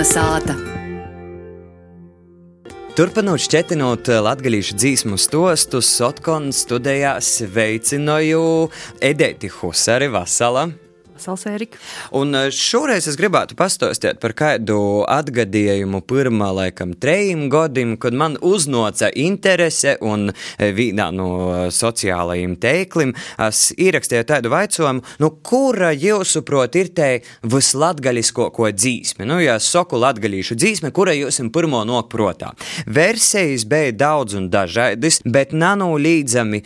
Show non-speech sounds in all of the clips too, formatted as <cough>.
Kalna sāta. Turpinot šķetinot latgadījušu dzīsmu stostus, Sotkons studijā sveicināju Edēti Husari Vasala. Salsērika. Un eh, šoreiz es gribētu pastāstīt par kādu atgadījumu pirmā, laikam, trejiem gadiem, kad man uznāca interese un eh, vienā no sociālajiem teikliem es ierakstīju tādu jautājumu, nu, kura jūsuprāt ir te vislatgaļisko ko dzīsme? Nu, ja saku latgaļīšu dzīsme, kura jūs ir pirmo nokprotā? Versijas bija daudz un dažādas, bet nanolīdzami,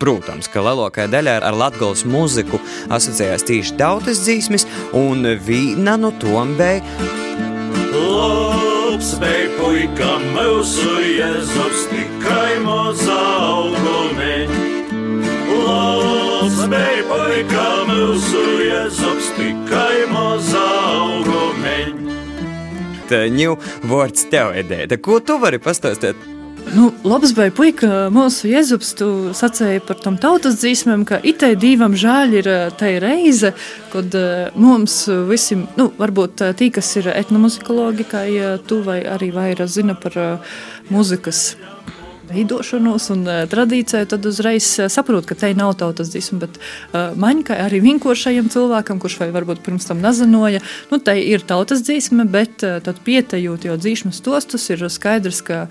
protams, ka lielākajā daļā ar latgals muziku asociējās tīši tieši tautas dzīsmes, un vīna no tombē. Labs bija puika, mūsu jēzus tikai mazā augumē. Labs bija puika, mūsu jēzus tikai mazā augumē. Ņū vārds tev, Edēta. Ko tu vari pastāstīt? Nu, labs bija puika, mūsu jēzus, tu sacēji par tam tautas dzīsmēm, ka itē divam žēl ir tai reize, kad mums visiem, nu, varbūt tī, kas ir etnomuzikologi, kā tu vai arī vairāk zina par muzikas veidošanos un uh, tradīciju, tad uzreiz uh, saprotu, ka te nav tautas dziesma. Bet uh, man, kā arī vinkošajam cilvēkam, kurš varbūt pirms tam nezināja, nu, te ir tautas dziesma, bet uh, tad pietejot jau dzīsmas tostus, ir skaidrs, ka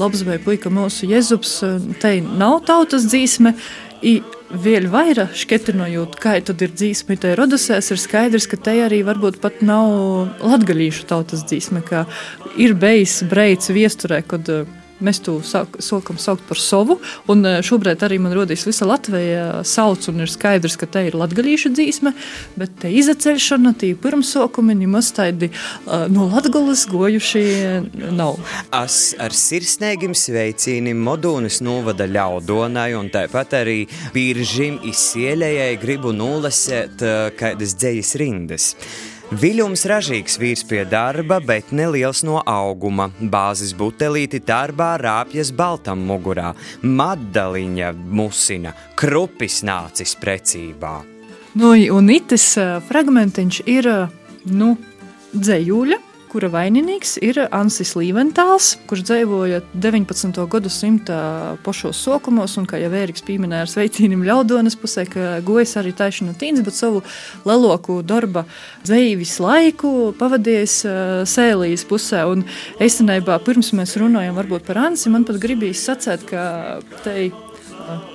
labs vai puika mūsu jezups, uh, te nav tautas dziesma. I vēl vairāk šķietinojot, kā tad ir dzīsme, tai radusēs, ir skaidrs, ka te arī varbūt pat nav latgalīšu tautas dzīsme, ka ir bijis breids viesturē, kad uh, Mēs to sākam saukt par savu, e, šobrīd arī man rodas visa Latvija sauc, un ir skaidrs, ka te ir latgalīša dzīsme, bet te izaceļšana, tī pirmsokumi, nemaz tādi uh, no latgalas gojuši nav. Es ar sirsnīgiem sveicīniem Modūnas novada ļaudonai, un tāpat arī biržim izsielējai gribu nolasēt uh, kādas dzējas rindas. Viļņums ražīgs vīrs pie darba, bet neliels no auguma. Bāzes butelīti darbā rāpjas baltam mugurā, madaliņa musina, krupis nācis precībā. Nu, un itis fragmentiņš ir, nu, dzējūļa kura vaininieks ir Ansis Līventāls, kurš dzīvoja 19. gadsimta pašos sokumos, un, kā jau Vēriks pieminēja, ar sveicīnim ļaudonas pusē, ka gojas arī taisnu tīns, bet savu leloku darba dzīves laiku pavadījis sēlijas pusē. Un īstenībā, pirms mēs runājam varbūt par Ansi, man pat gribīs sacēt, ka te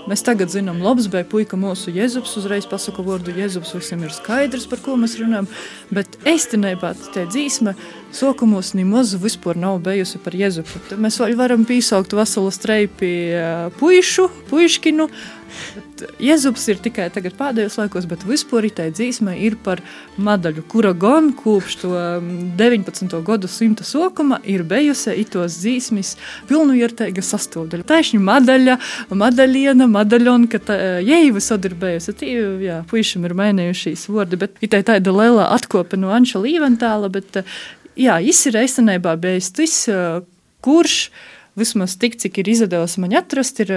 Mēs tagad zinām, labs bija puika mūsu jēzus, uzreiz pasaka vārdu jēzus, visiem ir skaidrs, par ko mēs runājam, bet īstenībā tā dzīsme sokumos nemaz vispār nav bijusi par jēzupu. Mēs varam piesaukt veselu streipi puišu, puiškinu, Jēzus ir tikai tagad pēdējos laikos, bet vispār tā dzīsme ir par medaļu, kura gan kopš to 19. gadsimta sākuma ir bijusi itos dzīsmes pilnvērtīga sastāvdaļa. Taisni medaļa, medaļiena, medaļona, ka jēja visur ir bijusi. Tī, jā, puišam ir mainījušies vārdi, bet tā ir tāda liela atkope no Anša Līventāla, bet jā, viņš ir eisenībā bijis tas, kurš vismaz tik, cik ir izdevies man atrast, ir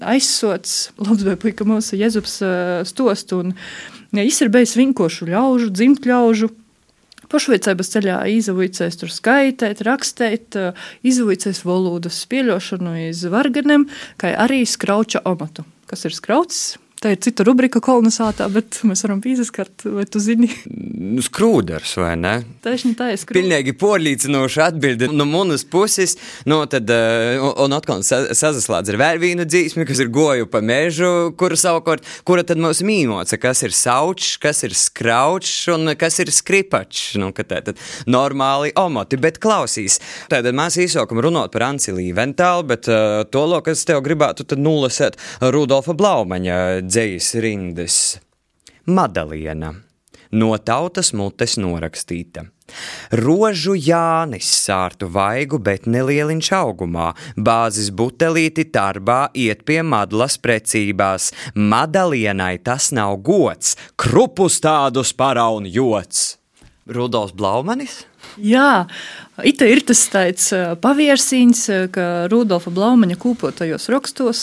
aizsots <laughs> Latvijas puika mūsu Jēzus stostu. Un, ja, viņš ir bijis vinkošu ļaužu, dzimt ļaužu. Pašveicības ceļā izvaicājis tur skaitīt, rakstīt, izvaicājis valodas spieļošanu iz varganiem, kā arī skrauča amatu. Kas ir skrauts? Tā ir cita rubrika kolonizētā, bet mēs varam pīzaskart, vai tu zini? Nu, skrūders, vai ne? Tieši tā ir skrūders. Pilnīgi porlīcinoša atbilde no manas puses. No, tad, uh, un atkal sazaslādz ar vēl vienu dzīsmi, kas ir goju pa mežu, kura savukārt, kura tad mums mīmoca, kas ir saučs, kas ir skraučs un kas ir skripačs. Nu, ka tā tad normāli omoti, bet klausīs. Tātad mēs īsākam runāt par Anci Līventālu, bet uh, to, lo, kas tev gribētu tad nulasēt Rudolfa Blaumaņa dzējas rindas Madaliena no tautas mutes norakstīta. Rožu Jānis sārtu vaigu, bet nelieliņš augumā, bāzes butelīti tarbā iet pie madlas precībās. Madalienai tas nav gods, krupus tādus paraun jots. Rudolfs Blaumanis? Jā, Ita ir tas tāds paviersīns, ka Rudolfa Blaumaņa kūpotajos rakstos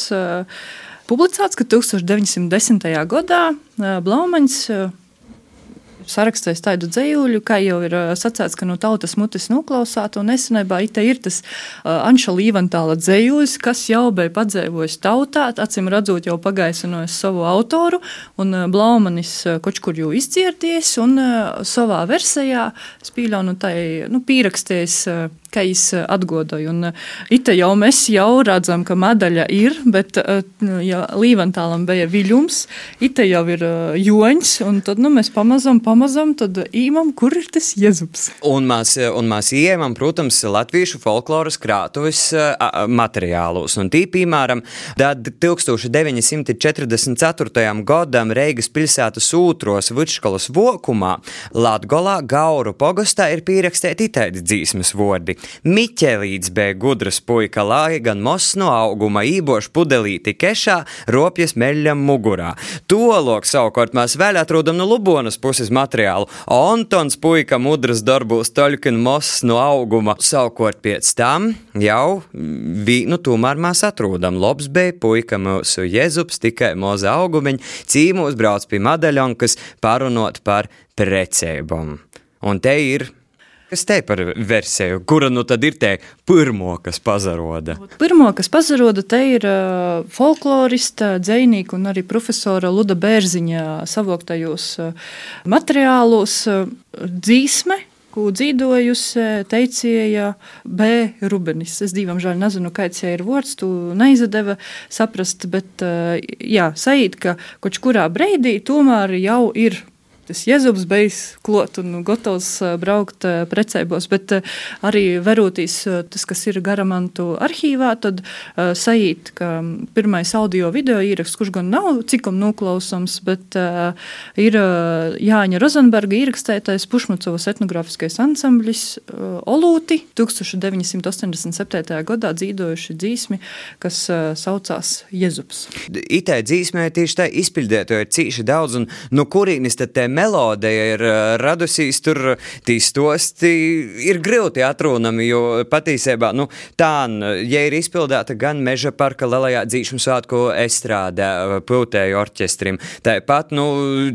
publicēts, ka 1910. gadā Blaumaņs sarakstījis tādu dzējuļu, kā jau ir uh, sacēts, ka no tautas mutes noklausāt, un nesenībā ir tas uh, Anša Līvantāla dzējuļs, kas jau bija padzēvojis tautā, acīm redzot jau pagaisinojis savu autoru, un uh, Blaumanis uh, kaut kur jau izdzirdies, un uh, savā versijā spīļaunu tai, nu, pīrakstējis uh, ka es eh, atgodoju. Un eh, ite jau mēs jau redzam, ka medaļa ir, bet eh, ja Līventālam bija viļums, ite jau ir joņš, un tad nu, mēs pamazam, pamazam, tad īmam, kur ir tas jezups. Un mēs, un mēs ieejam, protams, latviešu folkloras krātuves materiālus. Un tī, piemēram, 1944. gadam Reigas pilsētas ūtros Vitškolas vokumā Latgolā Gauru pogastā ir pierakstīti itāļu dzīsmes vordi. Miķelīts bija gudrs puika, lai gan mos no auguma īboši pudelīti kešā, ropjas meļam mugurā. Tolok savukārt mēs vēl atrodam no Lubonas puses materiālu. Antons puika mudras darbos toļkin mos no auguma. Savukārt pēc tam jau vīnu tomēr mēs atrodam. Lobs bija puika mūsu jezups tikai moza augumiņa, cīmūs brauc pie madaļonkas parunot par precējumu. Un te ir Kas te par versiju, kura nu tad ir te pirmo, kas pazaroda? Pirmo, kas pazaroda, te ir folklorista, dzējnīka un arī profesora Luda Bērziņa savoktajos materiālos dzīsme, dzīvojusi teicēja B. Rubenis. Es divam žēl nezinu, kāds ir vārds, tu neizadeva saprast, bet jā, sajūt, ka kaut kurā brīdī tomēr jau ir tas jēzus bijis klot un gatavs braukt precēbos, bet arī verotīs tas, kas ir garamantu arhīvā, tad sajūt, ka pirmais audio video ieraksts, kurš gan nav cikam noklausams, bet ir Jāņa Rozenberga ierakstētais Pušmacovas etnogrāfiskais ansamblis Olūti 1987. gadā dzīvojuši dzīsmi, kas saucās Jezups. Itē dzīsmē tieši tā izpildēto ir cīši daudz, un no kurīnis tad te melodija ir uh, radusies, tur tī stosti ir grūti atrunami, jo patiesībā, nu, tā, ja ir izpildēta gan Meža parka lielajā dzīšanu svētku estrādē, uh, pūtēju orķestrim, tāpat, nu,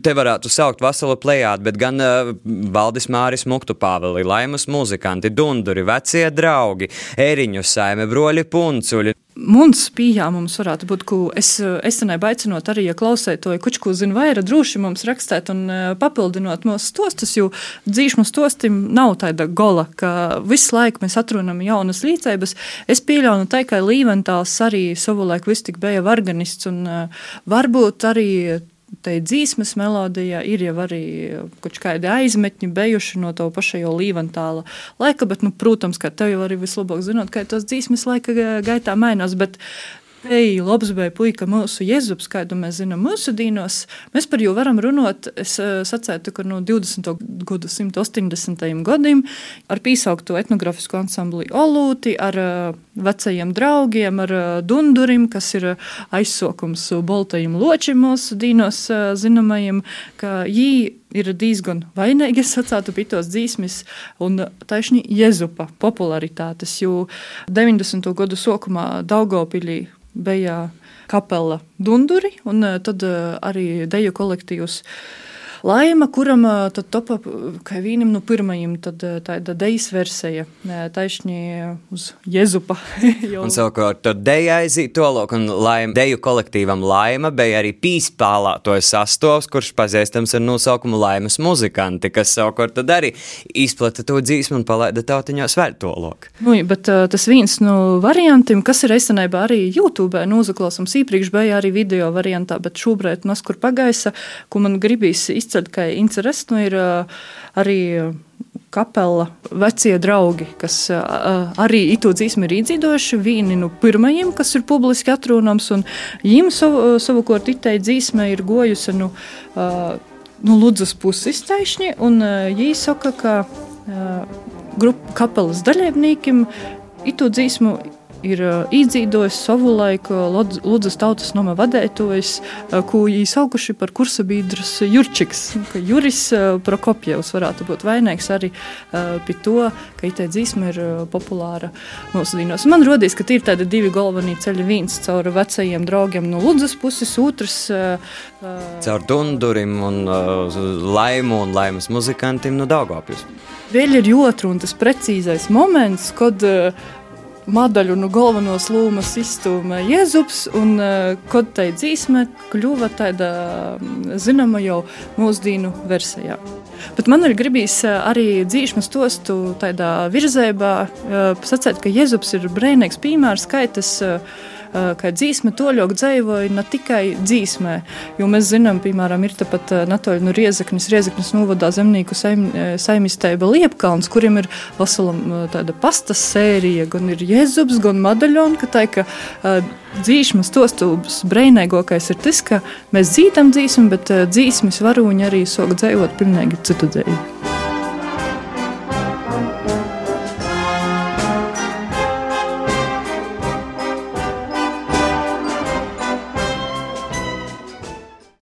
te varētu saukt veselu plējātu, bet gan uh, Valdis Māris Muktu Pāveli, Laimas muzikanti, Dunduri, vecie draugi, Ēriņu saime, broļi Puncuļi. Mums pieņēmums varētu būt, ka es esenēju aicinot arī, ja klausēt to, ja kučku zina vairāk, droši mums rakstēt un e, papildinot mūsu stostus, jo dzīšmu stostim nav tāda gola, ka visu laiku mēs atrunam jaunas līdzības. Es pieļauju tā, ka Līventāls arī savulaik viss tik bija organists un e, varbūt arī tai dzīsmas melodijā ir jau arī kaut kādi aizmetņi bijuši no to paša jau līventāla laika, bet, nu, protams, ka tev jau arī vislabāk zinot, kā tos dzīsmas laika gaitā mainās, bet Ej, labs bija puika mūsu jēzus, kādu mēs zinām mūsu dīnos. Mēs par viņu varam runāt. Es uh, sacētu, ka no 20. gadsimta 80. gadiem ar pīsaukto etnogrāfisku ansambli Olūti, ar uh, vecajiem draugiem, ar uh, Dundurim, kas ir aizsokums boltajiem ločiem mūsu dīnos zināmajiem, ka jī ir diezgan vainīgi, es sacītu, pitos dzīsmis un taisni Jezupa popularitātes, jo 90. gadu sākumā Daugopilī bija kapela Dunduri, un eh, tad eh, arī deju kolektīvs Laima, kuram tad topa kā vienam no pirmajiem, tad tāda dejas versija, taisni uz Jezupa. <laughs> un savukārt tad deja aiziet tolok, un laima, deju kolektīvam Laima bija arī pīspālātojas sastovs, kurš pazīstams ar nosaukumu Laimas muzikanti, kas savukārt tad arī izplata to dzīsmu un palaida tautiņos vēl tolok. Nu, bet tas viens no variantiem, kas ir esenībā arī YouTube nozaklausams, iepriekš bija arī video variantā, bet šobrīd nas kur pagaisa, ko man gribīs izcelt izceļ, ka interesi nu, ir arī kapela vecie draugi, kas arī itu dzīsmi ir iedzīvojuši. Viņi nu pirmajiem, kas ir publiski atrunams, un viņiem savu, savukārt itei dzīsme ir gojusi nu, nu Ludzas puses taisni, un viņi saka, ka grupu kapelas dalībniekiem itu dzīsmu ir izdzīvojis savu laiku Ludzas tautas nama vadētojs, ko īsaukuši par kursabīdrus Jurčiks. Juris Prokopjevs varētu būt vainīgs arī pie to, ka itē dzīsma ir populāra mūsu dīnos. Man rodīs, ka ir tādi divi galvenie ceļi. Viens caur vecajiem draugiem no Ludzas puses, otrs caur Dundurim un Laimu un Laimas muzikantiem no Daugavpils. Vēl ir otrs un tas precīzais moments, kad uh, Madaļu no galvenos lūmas izstūma Jēzus, un uh, kad tai dzīsme kļuva tāda zināma jau mūsdienu versijā. Bet man ir gribījis arī dzīsmas tostu tādā virzībā, uh, sacēt, ka Jēzus ir brīnīgs piemērs, kā tas uh, ka dzīsme toļok dzīvoja ne tikai dzīsmē, jo mēs zinām, piemēram, ir tepat Natoļa no Riezaknis, Riezaknis novadā zemnieku saim, saimisteiba Liepkalns, kuriem ir vesela tāda pastas sērija, gan ir Jēzubs, gan Madaļon, ka tā, ka dzīsmas tostūbs breinīgākais ir tas, ka mēs dzītam dzīsmu, bet dzīsmis varoņi arī sok dzīvot pilnīgi citu dzīvi.